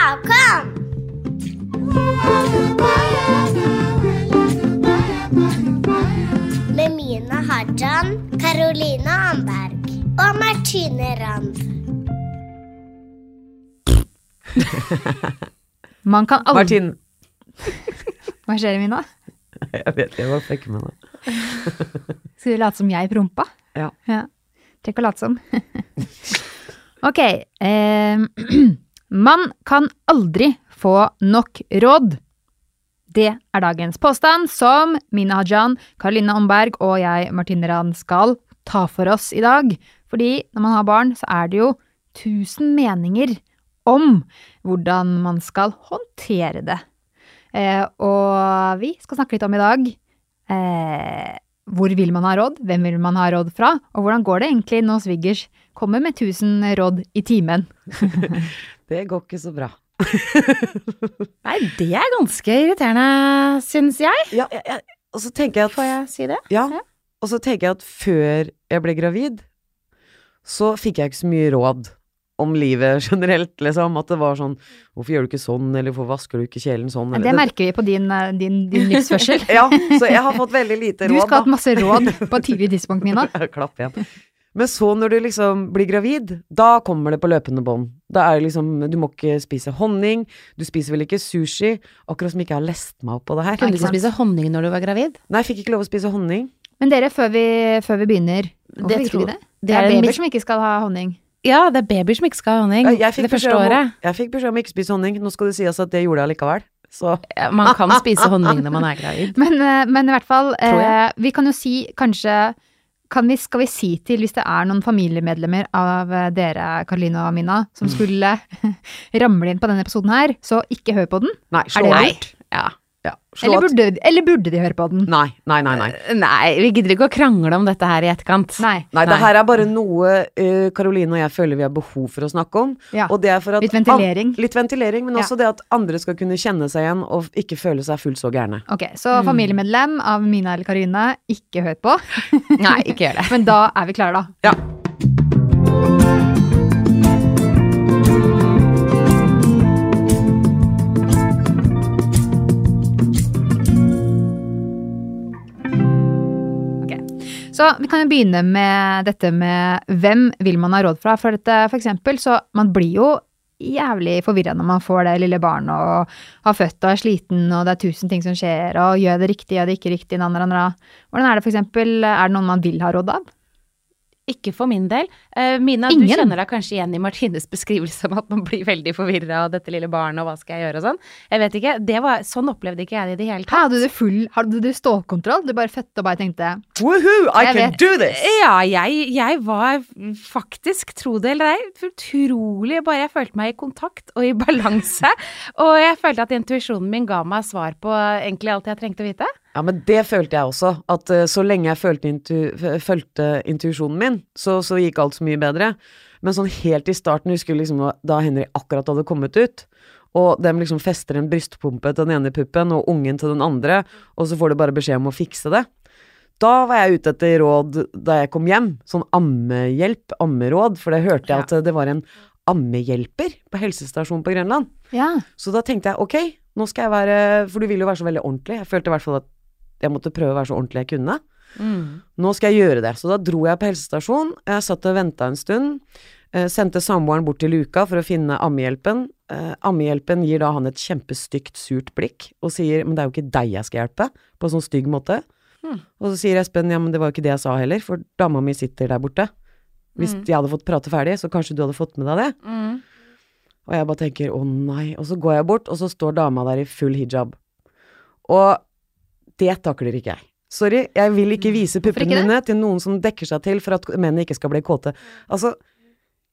Kakaon! Med Mina Hajan, Karoline Amberg og Martine Rand. Man kan aldri Martin. Hva skjer, Mina? Jeg vet ikke, jeg bare fikk med det. Skal du late som jeg prompa? Ja. ja. Trekk å late som. ok. Eh, man kan aldri få nok råd. Det er dagens påstand som Mina Hajan, Karoline Omberg og jeg, Martine Rand, skal ta for oss i dag. Fordi når man har barn, så er det jo tusen meninger om hvordan man skal håndtere det. Eh, og vi skal snakke litt om i dag eh, hvor vil man ha råd, hvem vil man ha råd fra, og hvordan går det egentlig når svigers kommer med tusen råd i timen? Det går ikke så bra. Nei, det er ganske irriterende, syns jeg. Ja, jeg, jeg, og så tenker jeg at Får jeg si det? Ja. Og så tenker jeg at før jeg ble gravid, så fikk jeg ikke så mye råd om livet generelt, liksom. At det var sånn Hvorfor gjør du ikke sånn, eller hvorfor vasker du ikke kjelen sånn? Det merker vi på din, eh, din, din livsførsel. ja, så jeg har fått veldig lite råd. Du skal ha hatt masse råd på et tidlig tidspunkt, Nina. Klapp igjen. Men så når du liksom blir gravid, da kommer det på løpende bånd. Da er det liksom Du må ikke spise honning, du spiser vel ikke sushi. Akkurat som jeg ikke har lest meg opp på det her. Kunne du ikke spise honning når du var gravid? Nei, jeg fikk ikke lov å spise honning. Men dere, før vi, før vi begynner Hvorfor Det fikk tror- ikke det? det Det er er babyer som ikke skal ha honning. Ja, det er babyer som ikke skal ha honning. Jeg fikk det første året. Jeg fikk beskjed om ikke spise honning. Nå skal det sies at det gjorde jeg likevel. Så Man kan spise honning når man er gravid. Men, eh, men i hvert fall, eh, vi kan jo si kanskje kan vi, Skal vi si til, hvis det er noen familiemedlemmer av eh, dere, Karoline og Mina, som Mm. skulle ramle inn på denne episoden her, så ikke hør på den? nei, slå lurt? Ja. Eller burde, eller burde de høre på den? Nei, nei, nei. nei. Nei, vi gidder ikke å krangle om dette her i etterkant. Nei. Nei, det Nei. her er bare noe uh, Karoline og jeg føler vi har behov for å snakke om. Ja. Og det er for at Litt ventilering. An litt ventilering, men Ja. også det at andre skal kunne kjenne seg igjen og ikke føle seg fullt så gærne. Ok, så Mm. familiemedlem av Mina eller Karine, ikke hør på. Nei, ikke gjør det. Men da er vi klare, da. Ja. Så vi kan jo begynne med dette med hvem vil man ha råd fra. For, dette, for eksempel, så man blir jo jævlig forvirra når man får det lille barnet og har født og er sliten og det er tusen ting som skjer og gjør det riktig, gjør det ikke riktig, nanna, nanna. Hvordan er det for eksempel, er det noen man vil ha råd av? Ikke for min del. Uh, Mina, Ingen? du kjenner deg kanskje igjen i Martines beskrivelse om at man blir veldig forvirra av dette lille barnet, og hva skal jeg gjøre og sånn. Jeg vet ikke. Det var, sånn opplevde ikke jeg det i det hele tatt. Hadde du full, hadde du stålkontroll? Du bare fødte og bare tenkte Woohoo, I can vet. do this! Ja, jeg, jeg var faktisk, tro det eller ei, utrolig Bare jeg følte meg i kontakt og i balanse. og jeg følte at intuisjonen min ga meg svar på egentlig alt jeg trengte å vite. Ja, men det følte jeg også. At eh, så lenge jeg følte, intu fulgte intuisjonen min, så, så gikk alt så mye bedre. Men sånn helt i starten, husker du liksom da Henry akkurat hadde kommet ut, og dem liksom fester en brystpumpe til den ene puppen og ungen til den andre, og så får du bare beskjed om å fikse det. Da var jeg ute etter råd da jeg kom hjem. Sånn ammehjelp, ammeråd, for det hørte jeg at det var en ammehjelper på helsestasjonen på Grønland. Ja. Så da tenkte jeg ok, nå skal jeg være For du vil jo være så veldig ordentlig. Jeg følte i hvert fall at jeg måtte prøve å være så ordentlig jeg kunne. Nå skal jeg gjøre det. Så da dro jeg på helsestasjon. Jeg satt og venta en stund. Eh, sendte samboeren bort til luka for å finne ammehjelpen. Eh, ammehjelpen gir da han et kjempestygt, surt blikk og sier men det er jo ikke deg jeg skal hjelpe, på en sånn stygg måte. Og så sier Espen ja, men det var jo ikke det jeg sa heller, for dama mi sitter der borte. Hvis jeg hadde fått prate ferdig, så kanskje du hadde fått med deg det. Og jeg bare tenker å nei, og så går jeg bort, og så står dama der i full hijab. Og det takler ikke jeg. Sorry, jeg vil ikke vise puppene mine til noen som dekker seg til for at mennene ikke skal bli kåte. Altså,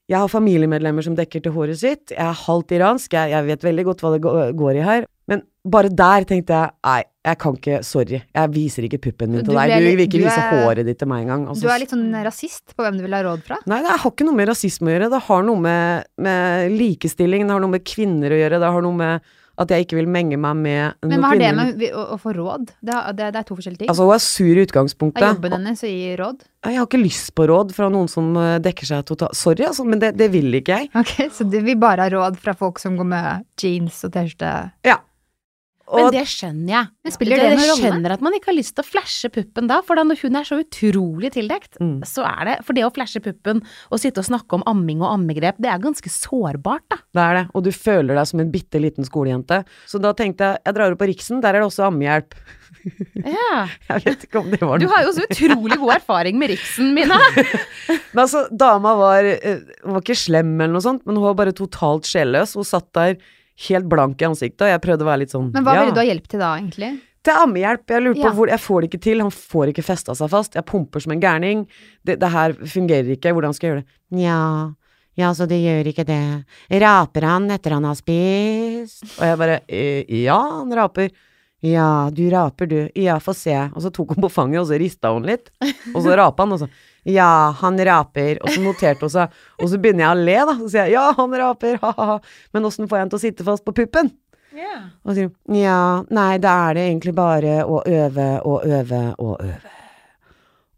jeg har familiemedlemmer som dekker til håret sitt, jeg er halvt iransk, jeg, jeg vet veldig godt hva det går i her, men bare der tenkte jeg nei, jeg kan ikke, sorry, jeg viser ikke puppen min til deg, du vil ikke du vise er- håret ditt til meg engang. Altså, Du er litt sånn rasist på hvem du vil ha råd fra? Nei, det har ikke noe med rasisme å gjøre. Det har noe med, med likestilling, det har noe med kvinner å gjøre, det har noe med At jeg ikke vil menge meg med Men noen hva har det med å, å få råd? Det, det, det er to forskjellige ting. Altså, hun er sur i utgangspunktet. er jobben hennes å gi råd. Jeg har ikke lyst på råd fra noen som eh, dekker seg totalt Sorry, altså, men det, det vil ikke jeg. Ok, Så du vil bare ha råd fra folk som går med jeans og T-skjorte? Ja. Men det skjønner jeg. Men spiller det, det jeg noen rolle? skjønner at man ikke har lyst til å flashe puppen da, for da når hun er så utrolig tildekt, Mm. så er det For det å flashe puppen og sitte og snakke om amming og ammegrep, det er ganske sårbart, da. det er det. Og du føler deg som en bitte liten skolejente. Så da tenkte jeg jeg drar opp på Riksen, der er det også ammehjelp. Ja. Jeg vet ikke om det var Du har jo så utrolig god erfaring med Riksen, Mina. Men altså, dama var, eh, var ikke slem eller noe sånt, men hun var bare totalt sjelløs. Hun satt der helt blank i ansiktet, og jeg prøvde å være litt sånn Men hva ja. ville du ha hjelp til da, egentlig? Til ammehjelp. Jeg lurer på Ja. hvor Jeg får det ikke til. Han får ikke festa seg fast. Jeg pumper som en gærning. Det, det her fungerer ikke. Hvordan skal jeg gjøre det? Nja, ja, så det gjør ikke det. Raper han etter han har spist? Og jeg bare eh, Ja, han raper. Ja, du raper, du. Ja, få se. Og så tok hun på fanget, og så rista hun litt. Og så rapa han, og så Ja, han raper. Og så noterte hun seg. Og så begynner jeg å le, da. Så sier jeg ja, han raper, ha-ha-ha. Men åssen får jeg han til å sitte fast på puppen? Og så sier hun ja, nei, da er det egentlig bare å øve og øve og øve.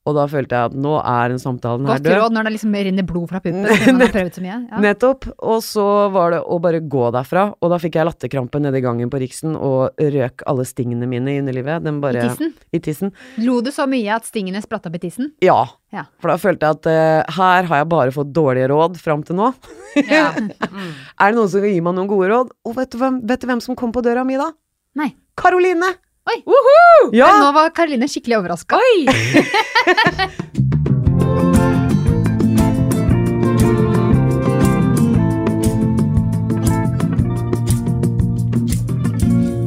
Og da følte jeg at nå er den samtalen her Godt råd når det liksom renner blod fra puppen. Man har prøvd så mye. Ja. Nettopp. Og så var det å bare gå derfra, og da fikk jeg latterkrampe nede i gangen på Riksen og røk alle stingene mine i underlivet. Den bare, I tissen? I tissen. Lo du så mye at stingene spratt opp i tissen? Ja. Ja. For da følte jeg at uh, her har jeg bare fått dårlige råd fram til nå. Ja. Er det noen som vil gi meg noen gode råd? Og vet du hvem, vet du hvem som kom på døra mi da? Nei. Karoline! Oi. Ja! Nå var Karoline skikkelig overraska. Oi!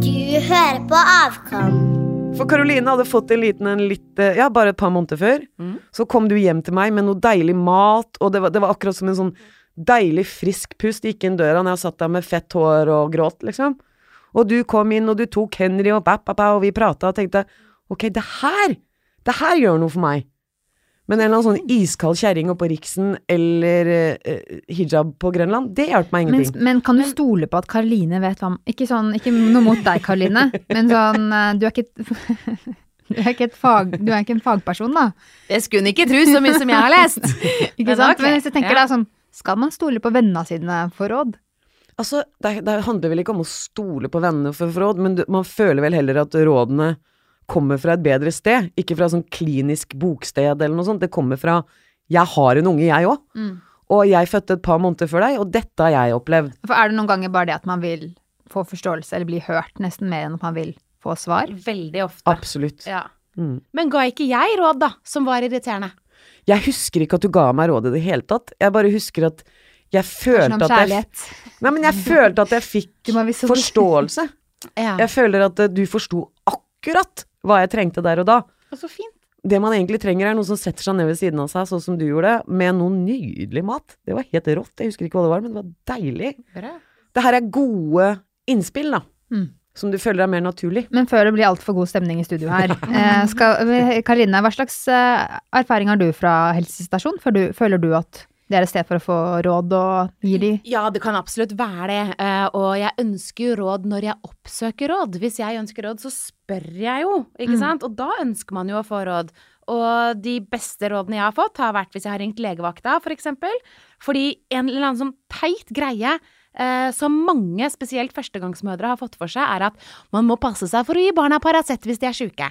Du hører på Avkom. For Karoline hadde fått en liten en litt eh, Ja, bare et par måneder før. Mm. Så kom du hjem til meg med noe deilig mat, og det var, det var akkurat som en sånn deilig frisk pust gikk inn døra når jeg satt der med fett hår og gråt, liksom. Og du kom inn, og du tok Henry og bap, bap, bap, og vi prata og tenkte ok, det her, det her gjør noe for meg. Men en eller annen sånn iskald kjerring oppå Riksen eller uh, hijab på Grønland, det hjalp meg ingenting. men kan du stole på at Karoline vet hva Ikke sånn, ikke noe mot deg, Karoline, men sånn eh, Du er ikke du er ikke, et fag, du er ikke en fagperson, da. Det skulle hun ikke tro, så mye som jeg har lest. Ikke Men sant? Okay. Men hvis jeg tenker ja. da sånn Skal man stole på vennene sine for råd? Altså, det, det handler vel ikke om å stole på vennene for råd, men du, man føler vel heller at rådene kommer fra et bedre sted, ikke fra sånn klinisk boksted eller noe sånt. Det kommer fra 'jeg har en unge, jeg òg', Mm. og jeg fødte et par måneder før deg, og dette har jeg opplevd. For er det noen ganger bare det at man vil få forståelse eller bli hørt, nesten mer enn at man vil få svar? Veldig ofte. Absolutt. Ja. Mm. Men ga ikke jeg råd, da, som var irriterende? Jeg husker ikke at du ga meg råd i det hele tatt. Jeg bare husker at jeg følte at jeg. Nei, men jeg følte at jeg fikk forståelse. Ja. Jeg føler at eh, du forsto akkurat hva jeg trengte der og da. Så fint. Det man egentlig trenger, er noen som setter seg ned ved siden av seg, sånn som du gjorde, med noe nydelig mat. Det var helt rått. Jeg husker ikke hva det var, men det var deilig. Bra. Det her er gode innspill, da. Mm. Som du føler er mer naturlig. Men før det blir altfor god stemning i studio her, eh, skal, Karoline, hva slags eh, erfaring har du fra helsestasjon? Føler du, føler du at det er et sted for å få råd og gi de Ja, det kan absolutt være det. eh, Og jeg ønsker jo råd når jeg oppsøker råd. Hvis jeg ønsker råd, så spør jeg jo, ikke Mm. sant? Og da ønsker man jo å få råd. Og de beste rådene jeg har fått, har vært hvis jeg har ringt legevakta, for eksempel. Fordi en eller annen sånn teit greie eh, som mange, spesielt førstegangsmødre, har fått for seg, er at man må passe seg for å gi barna Paracet hvis de er sjuke.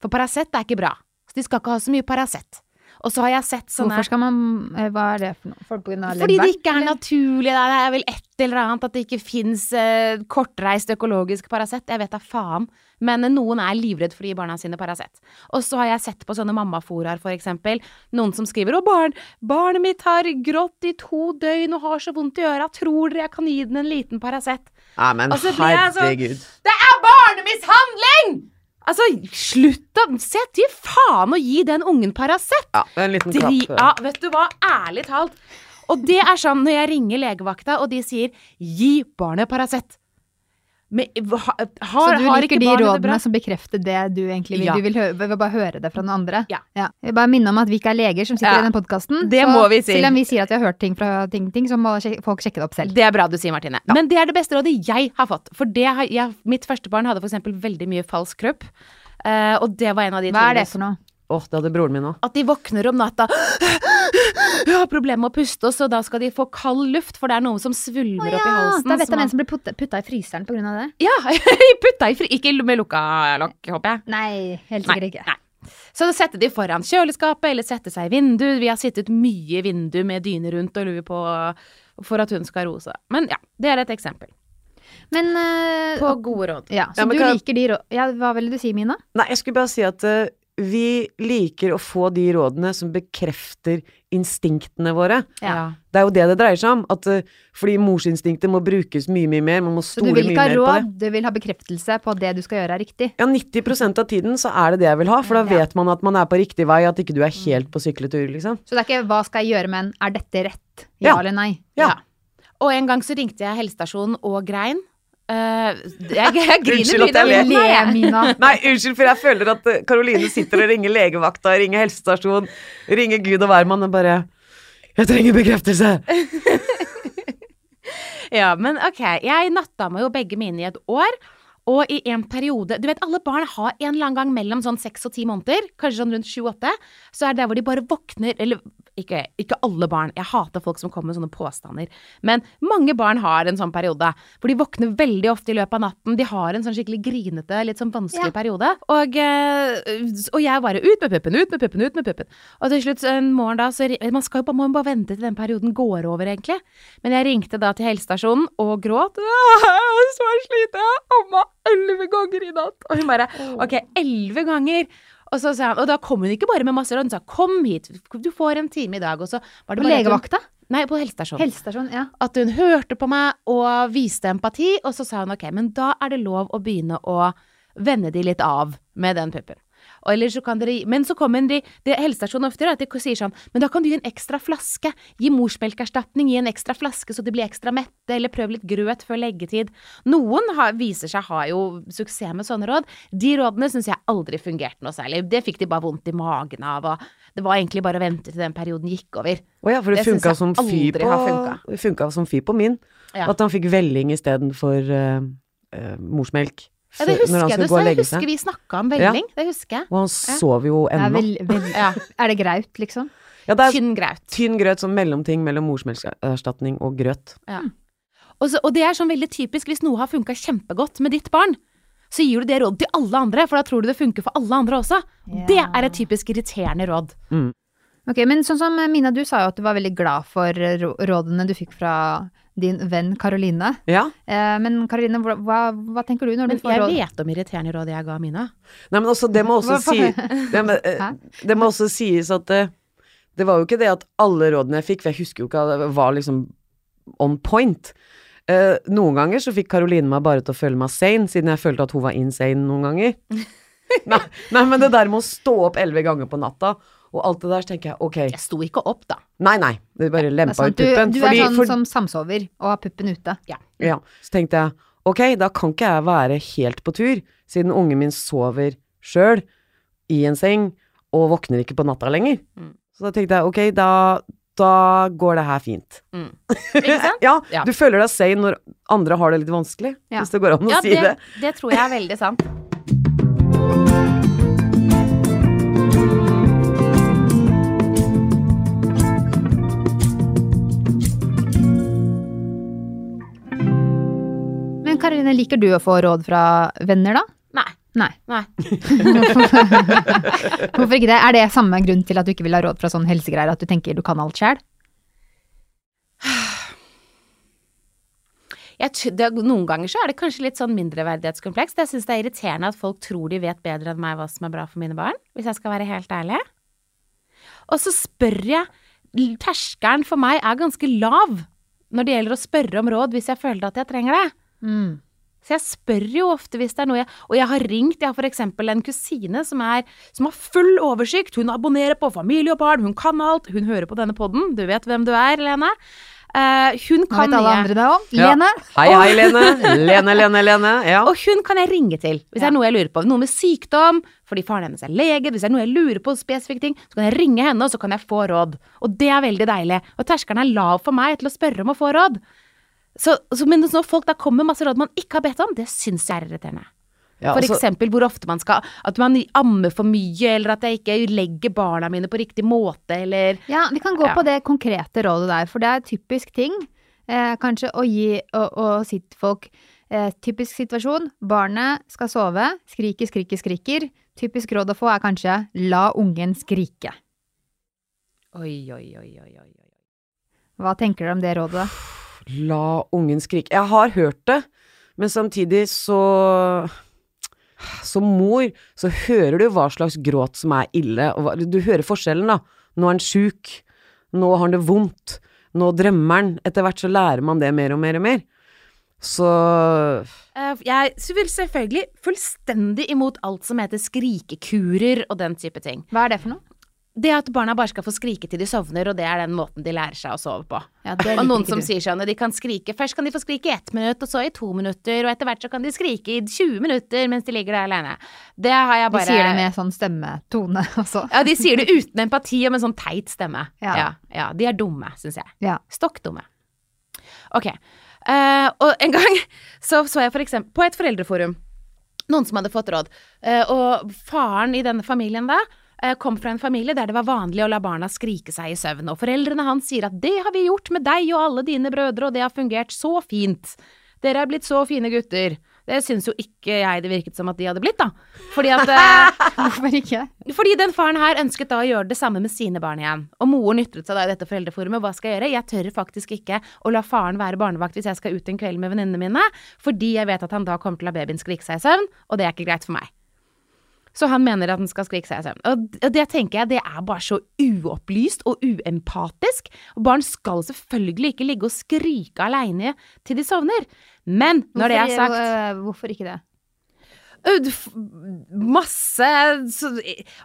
For Paracet er ikke bra. Så de skal ikke ha så mye Paracet. Og så har jeg sett sånne Hvorfor skal man eh, Hva er det for noe? For, på grunn av fordi det ikke er naturlig. der. Det er vel et eller annet at det ikke fins eh, kortreist økologisk Paracet. Jeg vet da faen. Men noen er livredd for å gi barna sine Paracet. Og så har jeg sett på sånne mammaforaer, for eksempel. Noen som skriver 'Å, barn, barnet mitt har grått i to døgn og har så vondt i øra. Tror dere jeg kan gi den en liten Paracet?' Ja, men Altså, herregud. Det er barnemishandling! Altså, slutt da! Se til faen å gi den ungen Paracet! Ja, en liten Dri klapp. ja, vet du hva? Ærlig talt. Og det er sånn når jeg ringer legevakta, og de sier 'gi barnet Paracet'. Men, har, Så du har liker de rådene som bekrefter det du egentlig vil? Ja. Du vil, hø vil bare høre det fra noen andre? Ja. Jeg vil bare minne om at vi ikke er leger som sitter Ja. i den podkasten. Det må vi si. Selv om vi sier at vi har hørt ting fra ting, ting så må folk sjekke det opp selv. Det er bra du sier, Martine. Men det er det beste rådet jeg har fått. For det har, jeg, mitt første barn hadde for eksempel veldig mye falsk kropp. Uh, og det var en av de tingene Hva er det for noe? Åh, det hadde broren min òg. At de våkner om natta har problemer med å puste, og så da skal de få kald luft, for det er noe som svulmer opp i halsen. da vet jeg som hvem som blir putta, i fryseren på grunn av det. Ja, putta i fri... Ikke med lukka lokk, håper jeg. Nei, helt sikkert ikke. nei. Så sette de foran kjøleskapet, eller sette seg i vinduet. Vi har sittet mye i vinduet med dyne rundt og lue på for at hun skal roe seg. Men ja, det er et eksempel Men uh, på gode råd. ja, Så Ja, du kan- liker de råd... Ja, hva ville du si, Mina? Nei, jeg skulle bare si at eh, vi liker å få de rådene som bekrefter instinktene våre. Ja. Det er jo det det dreier seg om. At, eh, fordi morsinstinktet må brukes mye, mye mer. Man må Så du vil ikke ha mer på det. råd, du vil ha bekreftelse på at det du skal gjøre er riktig? Ja, 90% av tiden så er det det jeg vil ha, for da Ja. vet man at man er på riktig vei, at ikke du er helt på sykletur, liksom. Så det er ikke 'hva skal jeg gjøre', men 'er dette rett'? Ja, Ja. eller nei? Ja. Og en gang så ringte jeg helsestasjonen og grein. Eh, jeg, jeg griner mye når jeg ler. Le, Mina. Nei, unnskyld, for jeg føler at eh, Karoline sitter og ringer legevakta, ringer helsestasjon, ringer Gud og hvermann og bare Jeg trenger bekreftelse! Ja, men ok, jeg natta meg jo begge mine i et år. Og i en periode Du vet, alle barn har en eller annen gang mellom sånn seks og ti måneder, kanskje sånn rundt sju-åtte, så er det der hvor de bare våkner Eller ikke, ikke alle barn, jeg hater folk som kommer med sånne påstander, men mange barn har en sånn periode For de våkner veldig ofte i løpet av natten. De har en sånn skikkelig grinete, litt sånn vanskelig Ja. periode. Og, eh, og jeg bare ut med puppen, ut med puppen, ut med puppen. Og til slutt en morgen da, så Man skal jo bare, man bare vente til den perioden går over, egentlig. Men jeg ringte da til helsestasjonen og gråt. Og så sliten, jeg amma elleve ganger i natt. Og hun bare Ok, elleve ganger. Og, så sa han, og da kom hun ikke bare med masse råd, hun sa kom hit, du får en time i dag. Og så var det På legevakta? Nei, på helsestasjonen. Helsestasjon, ja. At hun hørte på meg og viste empati, og så sa hun ok, men da er det lov å begynne å vende de litt av med den puppen. Og ellers så kan dere, men så kommer de, det helsestasjonen ofte gjør, er at de sier sånn, men da kan du gi en ekstra flaske, gi morsmelkerstatning, gi en ekstra flaske så de blir ekstra mette, eller prøv litt grøt før leggetid. Noen har, viser seg har jo suksess med sånne råd. De rådene syns jeg aldri fungerte noe særlig. Det fikk de bare vondt i magen av, og det var egentlig bare å vente til den perioden gikk over. Å ja, for det, Det funka som fy på. Det funka som fy på min. Ja. At han fikk velling istedenfor uh, uh, morsmelk. Ja, det husker jeg du sa. Jeg husker vi snakka om velling. Det husker jeg. Og han sover jo er, ennå. vel, vel, Ja. er det graut, liksom? Ja, det er Tynn grøt. tynn grøt, sånn mellomting mellom morsmelkerstatning og grøt. Og, så, og det er sånn veldig typisk hvis noe har funka kjempegodt med ditt barn. Så gir du det rådet til alle andre, for da tror du det funker for alle andre også. Ja. Det er et typisk irriterende råd. Ok, men sånn som eh, Mina, du sa jo at du var veldig glad for eh, rådene du fikk fra din venn Karoline. Ja. Eh, men Karoline, hva, hva, hva tenker du når Men du får råd? jeg vet om irriterende råd jeg ga Mina. Nei, men også, det må også, si, det, må, det må også sies at det, det var jo ikke det at alle rådene jeg fikk, for jeg husker jo ikke at det var liksom on point. Eh, noen ganger så fikk Karoline meg bare til å føle meg sane, siden jeg følte at hun var insane noen ganger. nei, nei, men det der med å stå opp elleve ganger på natta, og alt det der, så tenker jeg ok, Jeg sto ikke opp, da. nei, nei, det bare lempa sant, ut puppen. Du, du fordi- er sånn for- som samsover og har puppen ute. Ja, så tenkte jeg ok, da kan ikke jeg være helt på tur, siden ungen min sover sjøl i en seng og våkner ikke på natta lenger. Mm. Så da tenkte jeg ok, da, da går det her fint. Ikke sant? Ja, Ja. du føler deg sane når andre har det litt vanskelig, Ja. hvis det går an å Ja, si det, det. det tror jeg er veldig sant. Liker du å få råd fra venner, da? Nei. Nei. Nei. Hvorfor ikke det? Er det samme grunn til at du ikke vil ha råd fra sånn helsegreier, at du tenker du kan alt sjæl? Noen ganger så er det kanskje litt sånn mindreverdighetskompleks. Jeg syns det er irriterende at folk tror de vet bedre enn meg hva som er bra for mine barn, hvis jeg skal være helt ærlig. Og så spør jeg Terskelen for meg er ganske lav når det gjelder å spørre om råd hvis jeg føler at jeg trenger det. Så jeg spør jo ofte hvis det er noe jeg Og jeg har ringt, jeg har for eksempel en kusine som, er, som har full oversikt. Hun abonnerer på Familie og barn, hun kan alt. Hun hører på denne podden, du vet hvem du er, Lene. Uh, hun Nå kan vet alle andre det òg. Ja. Lene. Hei, hei, Lene. Lene, Lene, Lene. Ja. Og hun kan jeg ringe til hvis det Ja. er noe jeg lurer på. Noe med sykdom, fordi faren hennes er lege. Hvis det er noe jeg lurer på, spesifikke ting, så kan jeg ringe henne, og så kan jeg få råd. Og det er veldig deilig. Og terskelen er lav for meg til å spørre om å få råd. Så, så, men når folk da kommer med masse råd man ikke har bedt om, det syns jeg er irriterende. Ja, For altså- eksempel hvor ofte man skal At man ammer for mye, eller at jeg ikke legger barna mine på riktig måte, eller Ja, vi kan gå Ja. på det konkrete rådet der, for det er typisk ting. Eh, kanskje å gi og, og si til folk eh, Typisk situasjon. Barnet skal sove. Skriker, skriker, skriker. Typisk råd å få er kanskje la ungen skrike. Oi, oi, oi, oi, oi. oi. Hva tenker dere om det rådet? La ungen skrike. Jeg har hørt det, men samtidig så Som mor så hører du hva slags gråt som er ille, og hva, du hører forskjellen, da. Nå er han sjuk. Nå har han det vondt. Nå drømmer han. Etter hvert så lærer man det mer og mer og mer. Så Eh, Jeg vil selvfølgelig fullstendig imot alt som heter skrikekurer og den type ting. Hva er det for noe? Det at barna bare skal få skrike til de sovner, og det er den måten de lærer seg å sove på. Ja, det Og noen som sier sånn, de kan skrike Først kan de få skrike i ett minutt, og så i to minutter, og etter hvert så kan de skrike i 20 minutter mens de ligger der alene. Det har jeg De sier det med sånn stemmetone også. Ja, de sier det uten empati og med sånn teit stemme. Ja. Ja, ja, De er dumme, syns jeg. Ja. Stokk dumme. Ok. Uh, og en gang så så jeg for eksempel på et foreldreforum noen som hadde fått råd. uh, og faren i denne familien da kom fra en familie der det var vanlig å la barna skrike seg i søvn. Og foreldrene hans sier at det har vi gjort med deg og alle dine brødre, og det har fungert så fint. Dere er blitt så fine gutter. Det syns jo ikke jeg det virket som at de hadde blitt, da. Fordi at eh, Hvorfor ikke? fordi den faren her ønsket da å gjøre det samme med sine barn igjen. Og moren ytret seg da i dette foreldreforumet. Hva skal jeg gjøre? Jeg tør faktisk ikke å la faren være barnevakt hvis jeg skal ut en kveld med venninnene mine, fordi jeg vet at han da kommer til å la babyen skrike seg i søvn, og det er ikke greit for meg. Så han mener at den skal skrike seg i søvn. Og det tenker jeg, det er bare så uopplyst og uempatisk. Og barn skal selvfølgelig ikke ligge og skrike aleine til de sovner. Men når det er sagt øh, Hvorfor ikke det? Masse så,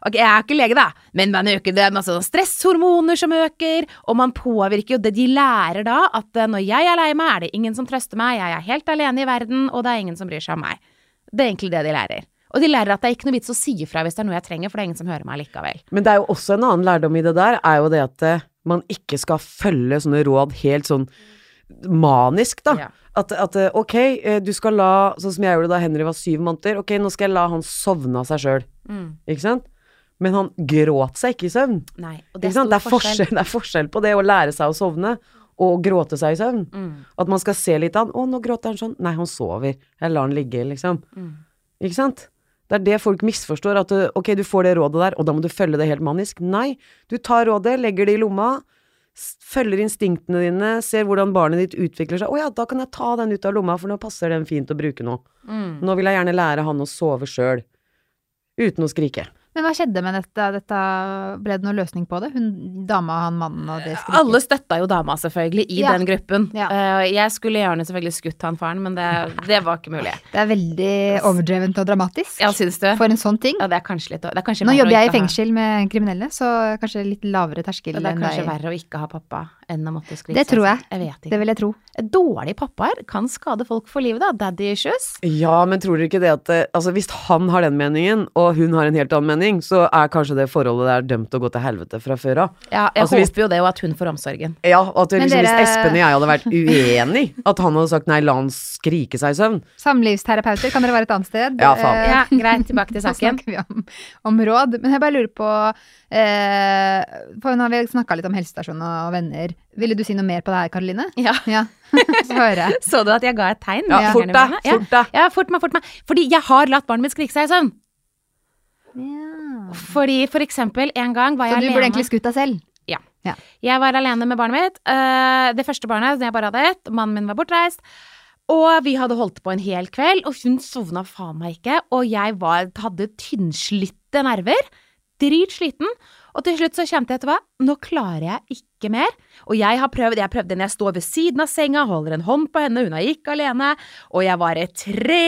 Ok, jeg er ikke lege, da, men man øker det er masse stresshormoner som øker, og man påvirker jo det de lærer da, at eh, når jeg er lei meg, er det ingen som trøster meg, jeg er helt alene i verden, og det er ingen som bryr seg om meg. Det er egentlig det de lærer. Og de lærer at det er ikke noe vits å si ifra hvis det er noe jeg trenger, for det er ingen som hører meg likevel. Men det er jo også en annen lærdom i det der, er jo det at eh, man ikke skal følge sånne råd helt sånn manisk, da. Ja. At, at eh, ok, eh, du skal la, sånn som jeg gjorde da Henry var syv måneder, ok, nå skal jeg la han sovne av seg sjøl, ikke sant? Men han gråt seg ikke i søvn. Nei, og det er? Det er, forskjell, det er forskjell på det å lære seg å sovne og gråte seg i søvn. Mm. At man skal se litt av han. 'Å, nå gråter han sånn.' Nei, han sover. Jeg lar han ligge, liksom. Mm. Ikke sant? Det er det folk misforstår. At du, ok, du får det rådet der, og da må du følge det helt manisk. Nei, du tar rådet, legger det i lomma, følger instinktene dine, ser hvordan barnet ditt utvikler seg. 'Å ja, da kan jeg ta den ut av lomma, for nå passer den fint å bruke nå.' Mm. Nå vil jeg gjerne lære han å sove sjøl. Uten å skrike. Men hva skjedde med dette? dette ble det noen løsning på det? Hun dama, han mannen og det skriket? Alle støtta jo dama, selvfølgelig, i Ja. den gruppen. Ja. Eh, jeg skulle gjerne selvfølgelig skutt han faren, men det, det var ikke mulig. Det er veldig overdrevent og dramatisk Ja, synes du? for en sånn ting. Ja, det er kanskje litt det er kanskje Nå jobber jeg i ha- fengsel med kriminelle, så kanskje litt lavere terskel enn deg. det er kanskje verre å ikke ha pappa enn å måtte skrike Det tror jeg. Jeg vet Det vil jeg tro. Dårlige pappaer kan skade folk for livet, da. Daddy issues. Ja, men tror dere ikke det at eh, Altså, hvis han har den meningen, og hun har en helt annen mening, så er kanskje det forholdet der dømt til å gå til helvete fra før av. Ja, jeg Altså, hvis- håper jo det, og at hun får omsorgen. Ja, at liksom, dere- hvis Espen og jeg hadde vært uenig, at han hadde sagt nei, la han skrike seg i søvn. Samlivsterapeuter kan dere være et annet sted. Ja, faen. Eh, Ja, greit, tilbake til saken. Så snakker vi om, om råd. Men jeg bare lurer på eh, For nå har vi snakka litt om helsestasjon og venner. Ville du si noe mer på det her, Karoline? Ja. Ja. Så hører jeg. Så du at jeg ga et tegn? Ja, med fort deg. Ja. fort deg. Ja, fort meg, fort meg. Fordi jeg har latt barnet mitt skrike seg i søvn. Ja. Fordi for eksempel, en gang var jeg alene Så du burde egentlig skutt deg selv? Ja. Jeg var alene med barnet mitt. eh, det første barnet, jeg bare hadde ett. Mannen min var bortreist. Og vi hadde holdt på en hel kveld, og hun sovna faen meg ikke. Og jeg var, hadde tynnslitte nerver. Dritsliten. Og til slutt så kjente jeg til hva, nå klarer jeg ikke mer. Og jeg har prøvd, jeg prøvde når jeg står ved siden av senga, holder en hånd på henne, hun er ikke alene. Og jeg var et tre.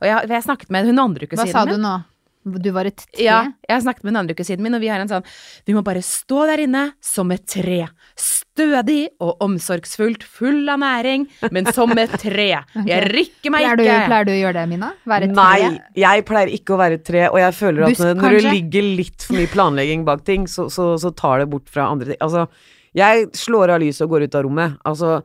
Og jeg, jeg snakket med hun andre Hva sa du nå? Du var et tre. Ja, jeg har snakket med den andre kusinen min, og vi har en sånn Vi må bare stå der inne som et tre. Stødig og omsorgsfullt, full av næring, men som et tre. Jeg rykker meg Pleier du, ikke. pleier du å gjøre det, Mina? Være et Nei, tre? jeg pleier ikke å være et tre, og jeg føler at Busk, når det ligger litt for mye planlegging bak ting, så, så, så tar det bort fra andre ting. Altså, jeg slår av lyset og går ut av rommet. Altså,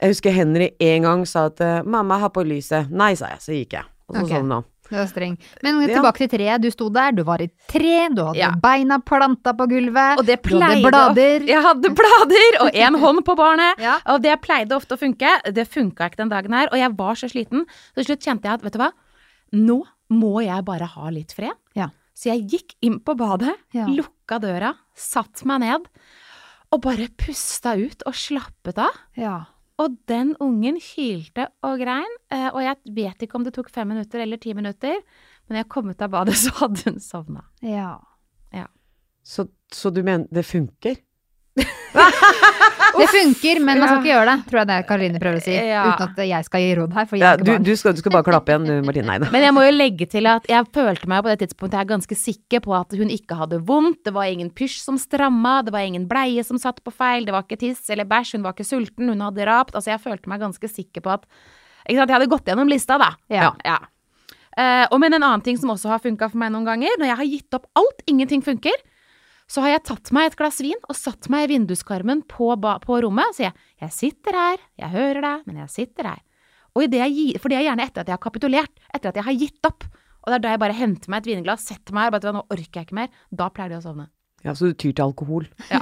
jeg husker Henry en gang sa at 'mamma, ha på lyset'. Nei, sa jeg, så gikk jeg. Og så okay. sovna han. Du var streng. Men tilbake til treet. Du sto der, du var i tre, du hadde Ja. beina planta på gulvet, Og det du hadde blader. blader. Jeg hadde blader og én hånd på barnet. Ja. Og det pleide ofte å funke. Det funka ikke den dagen her, og jeg var så sliten. Så til slutt kjente jeg at vet du hva, nå må jeg bare ha litt fred. Ja. Så jeg gikk inn på badet, lukka døra, satt meg ned og bare pusta ut og slappet av. Ja. Og den ungen hylte og grein, eh, og jeg vet ikke om det tok fem minutter eller ti minutter, men jeg kom ut av badet, så hadde hun sovna. ja. Så, så du mener det funker? Det funker, men man skal ikke gjøre det, tror jeg det er Karoline prøver å si. Ja. Uten at jeg skal gi råd her, for jeg Ja, du, du, skal, du skal bare klappe igjen, du, Martine. Nei da. Men jeg må jo legge til at jeg følte meg på det tidspunktet jeg er ganske sikker på at hun ikke hadde vondt, det var ingen pysj som stramma, det var ingen bleie som satt på feil, det var ikke tiss eller bæsj, hun var ikke sulten, hun hadde rapt. Altså jeg følte meg ganske sikker på at ikke sant, Jeg hadde gått gjennom lista, da. Ja. ja. Uh, og men en annen ting som også har funka for meg noen ganger, når jeg har gitt opp alt, ingenting funker, så har jeg tatt meg et glass vin og satt meg i vinduskarmen på, på rommet og sier jeg sitter her, jeg hører deg, men jeg sitter her. Og i det jeg gir, for det er gjerne etter at jeg har kapitulert, etter at jeg har gitt opp. Og det er da jeg bare henter meg et vinglass, setter meg her, bare at nå orker jeg ikke mer. Da pleier de å sovne. Ja, så du tyr til alkohol. Ja.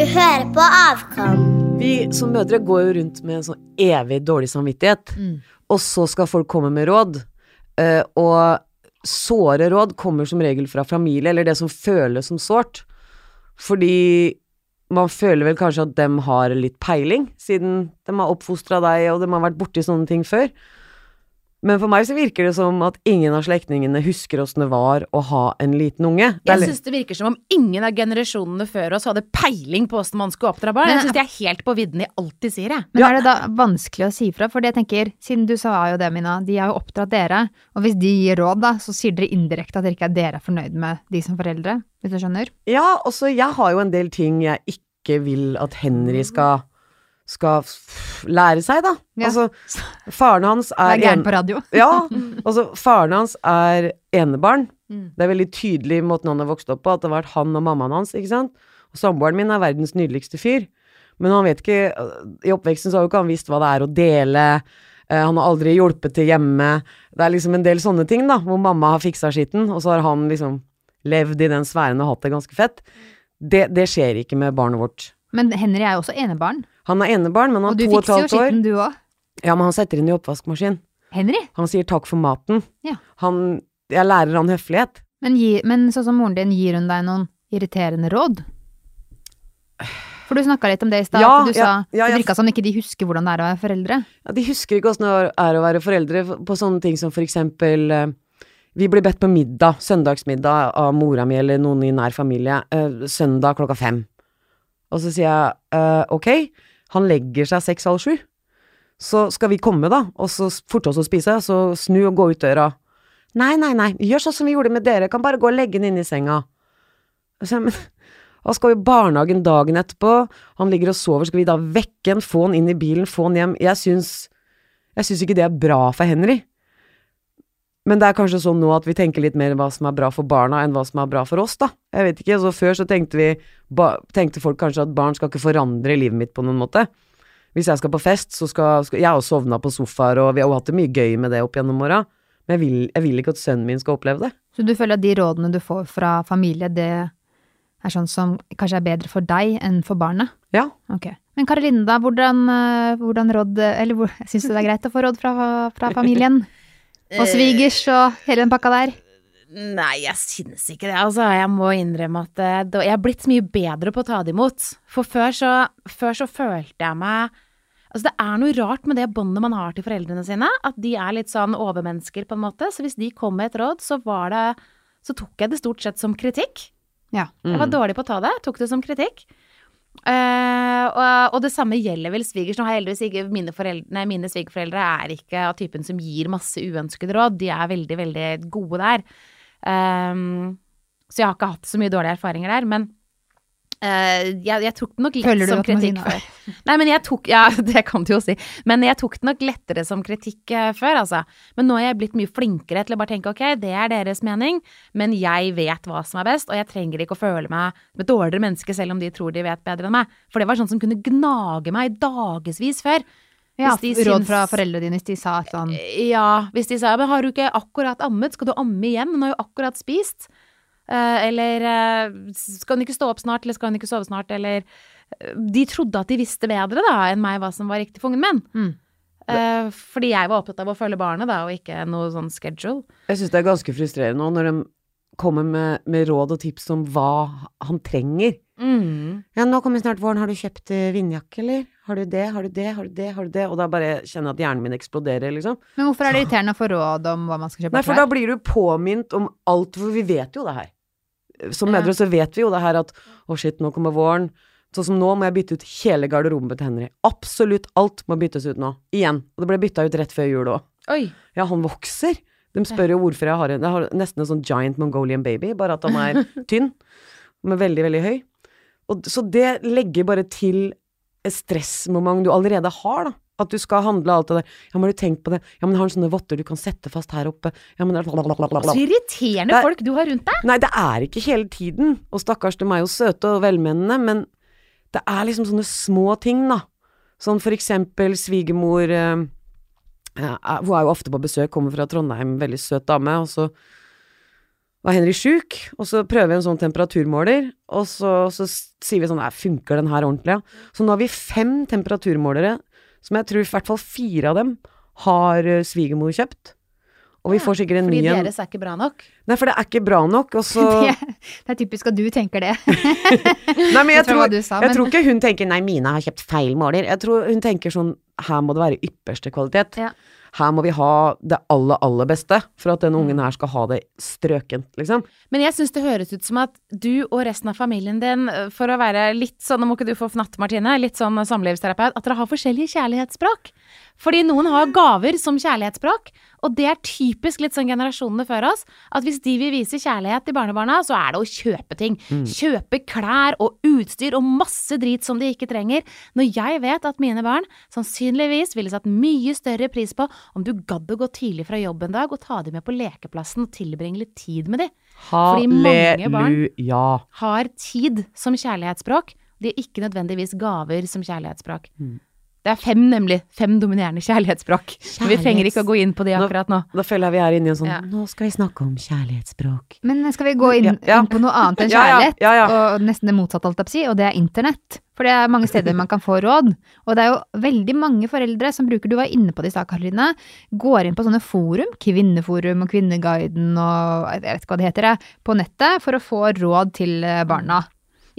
Du hører på Avkom. Vi som mødre går jo rundt med en sånn evig dårlig samvittighet, Mm. og så skal folk komme med råd. Eh, og såre råd kommer som regel fra familie, eller det som føles som sårt. Fordi man føler vel kanskje at dem har litt peiling, siden de har oppfostra deg, og de har vært borti sånne ting før. Men for meg så virker det som at ingen av slektningene husker åssen det var å ha en liten unge. Jeg litt- syns det virker som om ingen av generasjonene før oss hadde peiling på åssen man skulle oppdra barn. Jeg syns de er helt på vidden i alt de sier, jeg. Men Ja. er det da vanskelig å si fra? For jeg tenker, siden du sa jo det, Mina, de har jo oppdratt dere. Og hvis de gir råd, da, så sier dere indirekte at dere ikke er dere er fornøyd med de som foreldre. Hvis du skjønner? Ja, også jeg har jo en del ting jeg ikke vil at Henry skal skal lære seg, da. Ja. Altså, faren hans er er, er gæren på radio. Ja, altså faren hans er enebarn. Mm. Det er veldig tydelig i måten han har vokst opp på, at det har vært han og mammaen hans, ikke sant. Og samboeren min er verdens nydeligste fyr. Men han vet ikke I oppveksten så har jo ikke han visst hva det er å dele. Eh, han har aldri hjulpet til hjemme. Det er liksom en del sånne ting, da, hvor mamma har fiksa skitten, og så har han liksom levd i den sfæren og hatt det ganske fett. Det, det skjer ikke med barnet vårt. Men Henry er jo også enebarn. Han er enebarn, men han Og et halvt to og et fikser jo år. skitten, du òg. Ja, men han setter inn i oppvaskmaskin. Henry? Han sier takk for maten. Ja. Han Jeg lærer han høflighet. Men, gi, men sånn som moren din, gir hun deg noen irriterende råd? For du snakka litt om det i stad. Ja, du ja, sa ja, det jeg- virka som ikke de husker hvordan det er å være foreldre. Ja, de husker ikke åssen det er å være foreldre på sånne ting som for eksempel eh, Vi blir bedt på middag, søndagsmiddag, av mora mi eller noen i nær familie, eh, søndag klokka fem. Og så sier jeg eh, ok, han legger seg seks-halv sju. Så skal vi komme, da, og så forte oss å spise, så snu og gå ut døra. Nei, nei, nei, gjør sånn som vi gjorde med dere, kan bare gå og legge den inn i senga. Så, men, han skal jo i barnehagen dagen etterpå, han ligger og sover, skal vi da vekke han, få han inn i bilen, få han hjem? Jeg syns, jeg syns ikke det er bra for Henry. Men det er kanskje sånn nå at vi tenker litt mer hva som er bra for barna, enn hva som er bra for oss, da. Jeg vet ikke, så før så tenkte vi, ba, tenkte folk kanskje at barn skal ikke forandre livet mitt på noen måte. Hvis jeg skal på fest, så skal, skal Jeg har sovna på sofaer, og vi har jo hatt det mye gøy med det opp gjennom åra. Men jeg vil, jeg vil ikke at sønnen min skal oppleve det. Så du føler at de rådene du får fra familie, det er sånn som kanskje er bedre for deg enn for barnet? Ja. Ok. Men Karoline, da, hvordan, eh, hvordan råd Eller syns du det er greit å få råd fra, fra familien? Og svigers og hele den pakka der? Nei, jeg syns ikke det, altså. Jeg må innrømme at eh, jeg er blitt så mye bedre på å ta det imot. For før så, før så følte jeg meg Altså, det er noe rart med det båndet man har til foreldrene sine. At de er litt sånn overmennesker, på en måte. Så hvis de kom med et råd, så var det Så tok jeg det stort sett som kritikk. Ja. Jeg var dårlig på å ta det. Tok det som kritikk. Eh, og, og det samme gjelder vel svigers. Nå har heldigvis ikke Mine, foreldre, mine svigerforeldre er ikke av typen som gir masse uønskede råd. De er veldig, veldig gode der. Um, så jeg har ikke hatt så mye dårlige erfaringer der. Men eh, jeg, jeg tok det nok lett som at si kritikk før. Nei, men jeg tok Ja, det kan du jo si. Men jeg tok det nok lettere som kritikk eh, før, altså. Men nå er jeg blitt mye flinkere til å bare tenke ok, det er deres mening, men jeg vet hva som er best, og jeg trenger ikke å føle meg som et dårligere menneske selv om de tror de vet bedre enn meg. For det var sånn som kunne gnage meg i dagevis før. Ja, de råd syns- fra foreldrene dine hvis de sa et eller annet. Ja, hvis de sa men har du ikke akkurat ammet, skal du amme igjen? Hun har jo akkurat spist. Eh, eller eh, skal hun ikke stå opp snart, eller skal hun ikke sove snart, eller eh, De trodde at de visste bedre da enn meg hva som var riktig for ungen min. Mm. Eh, fordi jeg var opptatt av å følge barnet, da, og ikke noe sånn schedule. Jeg syns det er ganske frustrerende òg, når de kommer med, med råd og tips om hva han trenger. Mm. Ja, nå kommer snart våren, har du kjøpt vindjakke, eller? Har du det, har du det, har du det, har du det? Og da bare kjenner jeg at hjernen min eksploderer, liksom. Men hvorfor er det irriterende å få råd om hva man skal kjøpe Nei, for da blir du påminnet om alt, for vi vet jo det her. Som mødre så vet vi jo det her at å shit, nå kommer våren. Sånn som nå må jeg bytte ut hele garderoben til Henry. Absolutt alt må byttes ut nå. Igjen. Og det ble bytta ut rett før jul òg. Ja, han vokser. De spør jo hvorfor jeg har en Jeg har nesten en sånn giant mongolian baby, bare at han er tynn. Men veldig, veldig høy. Og, så det legger bare til et stressmoment du allerede har, da. At du skal handle alt det der. Ja, men har du tenkt på det? Ja, men har han sånne votter du kan sette fast her oppe? Ja, men. Så irriterende er, folk du har rundt deg. Nei, det er ikke hele tiden. Og stakkars, de er jo søte og velmenende, men det er liksom sånne små ting, da. Sånn for eksempel svigermor eh, Hun er jo ofte på besøk, kommer fra Trondheim, veldig søt dame, og så var Henry sjuk, og så prøver vi en sånn temperaturmåler, og så, så sier vi sånn Nei, funker den her ordentlig, ja? Så nå har vi fem temperaturmålere, som jeg tror i hvert fall fire av dem har eh, svigermor kjøpt. Og vi får sikkert en Fordi ny en. deres er ikke bra nok. Nei, for det er ikke bra nok, og så Det, det er typisk at du tenker det. Nei, men jeg, Jeg tror tror, sa, jeg men- tror ikke hun tenker 'nei, Mina har kjøpt feil måler'. Jeg tror hun tenker sånn 'her må det være ypperste kvalitet'. Ja. Her må vi ha det aller, aller beste for at denne ungen her skal ha det strøkent, liksom. Men jeg syns det høres ut som at du og resten av familien din, øh, for å være litt sånn, nå må ikke du få fnatt, Martine, litt sånn samlivsterapeut, at dere har forskjellige kjærlighetsspråk. Fordi noen har gaver som kjærlighetsspråk, og det er typisk litt sånn generasjonene før oss, at hvis de vil vise kjærlighet til barnebarna, så er det å kjøpe ting. Kjøpe klær og utstyr og masse drit som de ikke trenger. Når jeg vet at mine barn sannsynligvis ville satt mye større pris på om du gadd å gå tidlig fra jobb en dag og ta dem med på lekeplassen og tilbringe litt tid med dem. Fordi mange barn- Har tid som kjærlighetsspråk. De er ikke nødvendigvis gaver som kjærlighetsspråk. Det er fem, nemlig. Fem dominerende kjærlighetsspråk. Men vi trenger ikke å gå inn på de akkurat nå. Da føler jeg vi er inne i en sånn Ja. Nå skal vi snakke om kjærlighetsspråk. Men skal vi gå inn, Ja, ja. inn på noe annet enn Ja, ja, kjærlighet? ja, ja. Og nesten det motsatte, alt jeg på å si, og det er internett. For det er mange steder man kan få råd. Og det er jo veldig mange foreldre som bruker, du var inne på det i stad, Karoline, går inn på sånne forum, Kvinneforum og Kvinneguiden og jeg vet ikke hva det heter, jeg, på nettet for å få råd til eh, barna.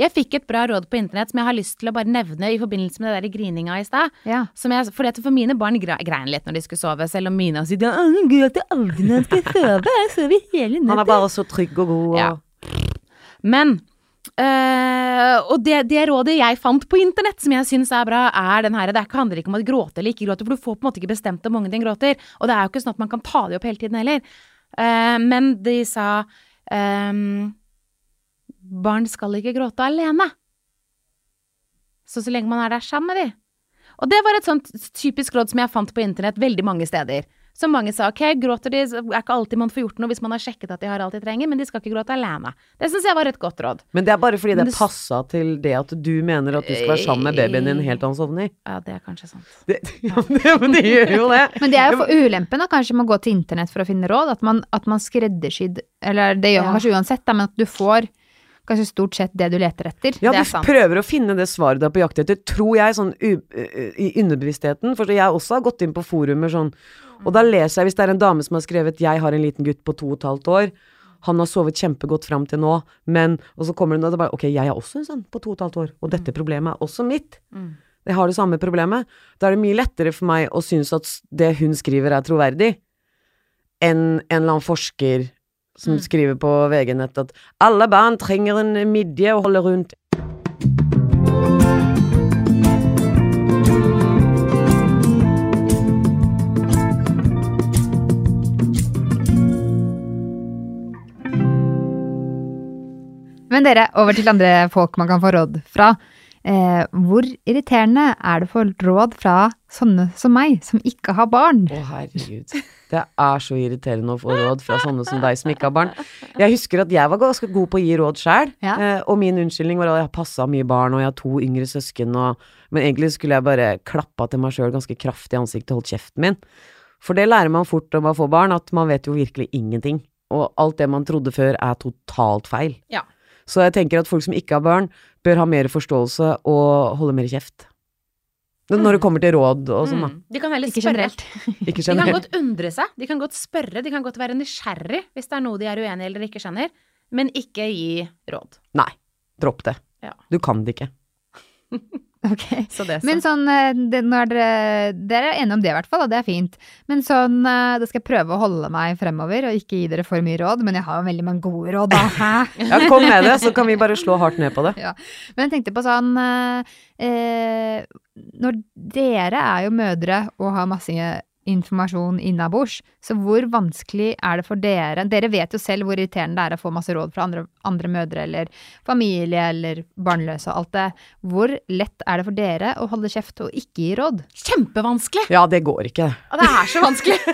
Jeg fikk et bra råd på internett som jeg har lyst til å bare nevne i forbindelse med det der grininga i stad. Ja. At for mine barn gre- grein litt når de skulle sove, selv om mine sier «Ja, han gråter aldri når han skal sove. Jeg sover hele Han er bare så trygg og god og Ja. Men øh, Og det, det rådet jeg fant på internett som jeg syns er bra, er den her Det handler ikke om å gråte eller ikke gråte, for du får på en måte ikke bestemt om ungen din gråter. Og det er jo ikke sånn at man kan ta det opp hele tiden heller. Uh, men de sa ehm, Barn skal ikke gråte alene. Så så lenge man er der sammen med de. Og det var et sånt typisk råd som jeg fant på internett veldig mange steder. Så mange sa ok, gråter de, er ikke alltid man får gjort noe hvis man har sjekket at de har alt de trenger, men de skal ikke gråte alene. Det syns jeg var et godt råd. Men det er bare fordi det det passa til det at du mener at du skal være sammen med babyen din helt til han sovner. Ja, det er kanskje sant. Det, ja, det, men det gjør jo det. Men det er jo for ulempen da, kanskje med å gå til internett for å finne råd, at man, at man skreddersydd, eller det gjør man Ja. kanskje uansett, da, men at du får kanskje stort sett det du leter etter. Ja, Det er du prøver å finne det svaret du er på jakt etter, tror jeg, sånn i underbevisstheten. For jeg også har gått inn på forumer sånn, og da leser jeg hvis det er en dame som har skrevet 'Jeg har en liten gutt på to og et halvt år'. Han har sovet kjempegodt fram til nå, men Og så kommer hun og det bare Ok, jeg er også en sånn på to og et halvt år, og dette problemet er også mitt. Jeg har det samme problemet. Da er det mye lettere for meg å synes at det hun skriver er troverdig, enn en eller annen forsker som mm. skriver på VG-nett at 'alle barn trenger en midje å holde rundt'. Men dere, over til andre folk man kan få råd fra. Eh, hvor irriterende er det å få råd fra sånne som meg, som ikke har barn? Å, herregud. Det er så irriterende å få råd fra sånne som deg som ikke har barn. Jeg husker at jeg var ganske god på å gi råd sjæl, Ja. eh, og min unnskyldning var at jeg har passa mye barn, og jeg har to yngre søsken, og Men egentlig skulle jeg bare klappa til meg sjøl ganske kraftig i ansiktet og holdt kjeften min. For det lærer man fort når man får barn, at man vet jo virkelig ingenting. Og alt det man trodde før, er totalt feil. Ja. Så jeg tenker at folk som ikke har barn, bør ha mer forståelse og holde mer kjeft. Når det kommer til råd og sånn, da. Mm. De kan Ikke spørre. generelt. Ikke De kan godt undre seg, de kan godt spørre, de kan godt være nysgjerrig hvis det er noe de er uenig eller ikke skjønner, men ikke gi råd. Nei, dropp det. Ja. Du kan det ikke. Ok. Så det Men sånn, eh, det, når dere, dere er enige om det i hvert fall, og det er fint. Men sånn, eh, da skal jeg prøve å holde meg fremover og ikke gi dere for mye råd, men jeg har jo veldig mange gode råd, da. Hæ? Ja, kom med det, så kan vi bare slå hardt ned på det. Men jeg tenkte på sånn eh, eh, Når dere er jo mødre og har masse informasjon innabords, så hvor vanskelig er det for dere Dere vet jo selv hvor irriterende det er å få masse råd fra andre, andre mødre eller familie eller barnløse og alt det. Hvor lett er det for dere å holde kjeft og ikke gi råd? Kjempevanskelig! Ja, det går ikke. Og det er så vanskelig!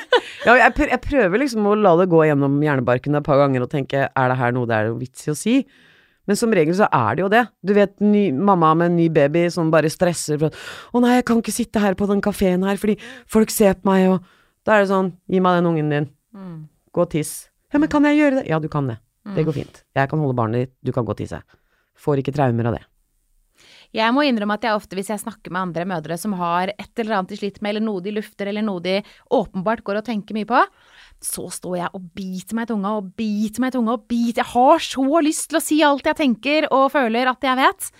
Ja, jeg, prø- jeg prøver liksom å la det gå gjennom hjernebarken et par ganger og tenke er det her noe det er vits i å si? Men som regel så er det jo det. Du vet ny, mamma med en ny baby som bare stresser for at 'Å nei, jeg kan ikke sitte her på den kafeen her fordi folk ser på meg', og da er det sånn 'Gi meg den ungen din. Gå og tiss'. 'Ja, men kan jeg gjøre det?' Ja, du kan det. Det går fint. Jeg kan holde barnet ditt, du kan gå og tisse. Får ikke traumer av det. Jeg må innrømme at jeg ofte, hvis jeg snakker med andre mødre som har et eller annet de sliter med, eller noe de lufter, eller noe de åpenbart går og tenker mye på, så står jeg og biter meg i tunga og biter meg i tunga og biter Jeg har så lyst til å si alt jeg tenker og føler at jeg vet.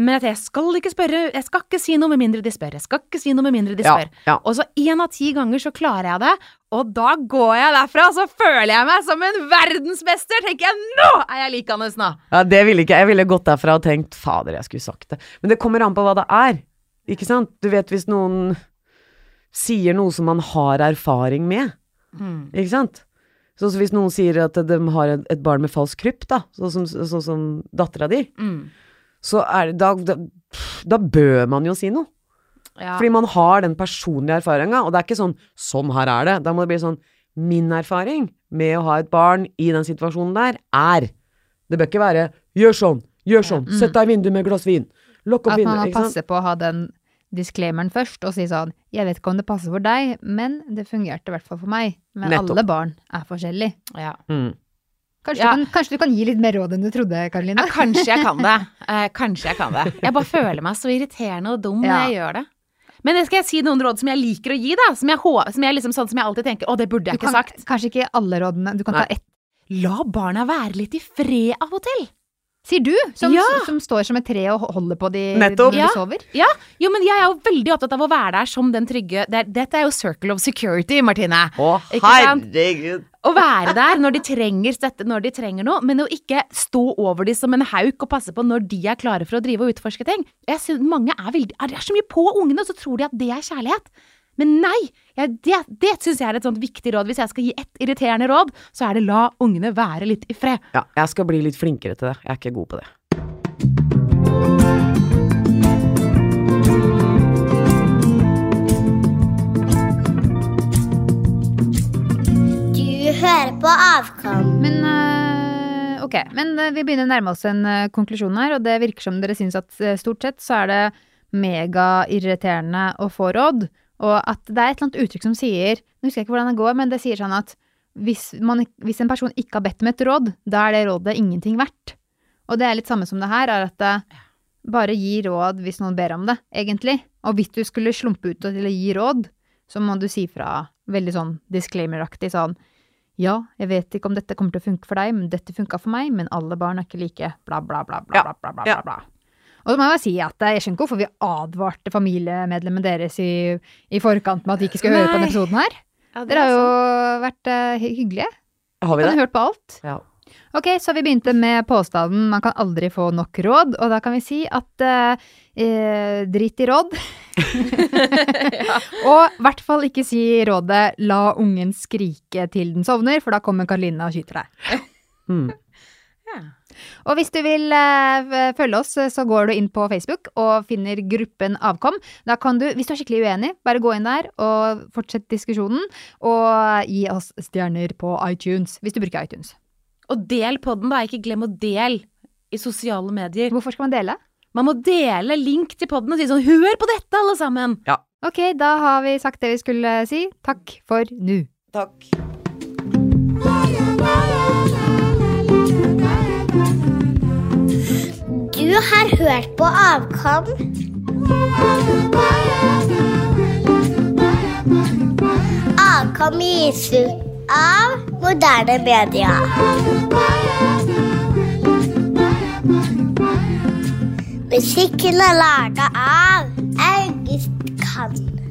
Men at jeg skal ikke spørre, jeg skal ikke si noe med mindre de spør. Jeg skal ikke si noe med mindre de spør. ja. Og så én av ti ganger så klarer jeg det, og da går jeg derfra, og så føler jeg meg som en verdensmester. Tenker jeg, nå er jeg likende nå! Ja, det ville ikke jeg. ville gått derfra og tenkt fader, jeg skulle sagt det. Men det kommer an på hva det er. Ikke sant? Du vet hvis noen sier noe som man har erfaring med. Ikke sant? Så hvis noen sier at de har et, barn med falsk krypp, da, sånn som, så som dattera di, Mm. så er det da, da Da bør man jo si noe. Ja. Fordi man har den personlige erfaringa, og det er ikke sånn 'sånn her er det'. Da må det bli sånn 'min erfaring med å ha et barn i den situasjonen der, er' Det bør ikke være 'gjør sånn, gjør sånn, sett deg i vinduet med et glass vin', lukk opp At man må passe på å ha den disclaimeren først og si sånn Jeg vet ikke om det passer for deg, men det fungerte i hvert fall for meg. Men Nettopp. alle barn er forskjellige. ja. Mm. Kanskje, Ja. du kan, kanskje du kan gi litt mer råd enn du trodde, Karoline? Ja, kanskje jeg kan det. Eh, kanskje jeg kan det. Jeg bare føler meg så irriterende og dum Ja. når jeg gjør det. Men det skal jeg si noen råd som jeg liker å gi, da. Som jeg, som jeg liksom sånn som jeg alltid tenker, å, det burde Du ikke kan, sagt. kanskje ikke alle rådene. Du kan ta ett. La barna være litt i fred av og til. Sier du, som, Ja. som står som et tre og holder på de Nettopp. når du sover? Ja, jo, men jeg er jo veldig opptatt av å være der som den trygge det er, Dette er jo circle of security, Martine. Å, herregud! Å være der når de trenger støtte, når de trenger noe, men å ikke stå over de som en hauk og passe på når de er klare for å drive og utforske ting. Jeg synes Mange er veldig er så mye på ungene, og så tror de at det er kjærlighet. Men nei! Jeg, det det syns jeg er et sånt viktig råd. Hvis jeg skal gi ett irriterende råd, så er det la ungene være litt i fred. Ja, jeg skal bli litt flinkere til det. Jeg er ikke god på det. Du hører på Avkom. Men øh, ok, men øh, vi begynner å nærme oss en øh, konklusjon her, og det virker som dere syns at stort sett så er det megairriterende å få råd, og at det er et eller annet uttrykk som sier Nå husker jeg ikke hvordan det går, men det sier sånn at hvis, man, hvis en person ikke har bedt om et råd, da er det rådet ingenting verdt. Og det er litt samme som det her, er at det bare gi råd hvis noen ber om det, egentlig. Og hvis du skulle slumpe ut til å gi råd, så må du si fra veldig sånn disclaimer-aktig sånn ja, jeg vet ikke om dette kommer til å funke for deg, men dette funka for meg, men alle barn er ikke like, bla, bla, bla, bla, bla, bla, bla, bla. Og så må jeg bare si at jeg skjønner ikke hvorfor vi advarte familiemedlemmene deres i, i forkant med at de ikke skulle høre på denne episoden her. Dere har jo vært uh, hyggelige. Har vi Kan det? ha hørt på alt. Ja. Ok, så vi begynte med påstanden man kan aldri få nok råd, og da kan vi si at uh, eh, drit i råd. Og i hvert fall ikke si rådet 'la ungen skrike til den sovner', for da kommer Karoline og skyter deg. Mm. Og hvis du vil eh, følge oss, så går du inn på Facebook og finner gruppen Avkom. Da kan du, hvis du er skikkelig uenig, bare gå inn der og fortsett diskusjonen. Og gi oss stjerner på iTunes, hvis du bruker iTunes. Og del podden, da. Ikke glem å del i sosiale medier. Hvorfor skal man dele? Man må dele link til podden og si sånn Hør på dette, alle sammen! Ok, da har vi sagt det vi skulle si. Takk for nå. Takk. Du har hørt på Avkom. Avkom gis ut av moderne media. Musikken er laga av August Kann.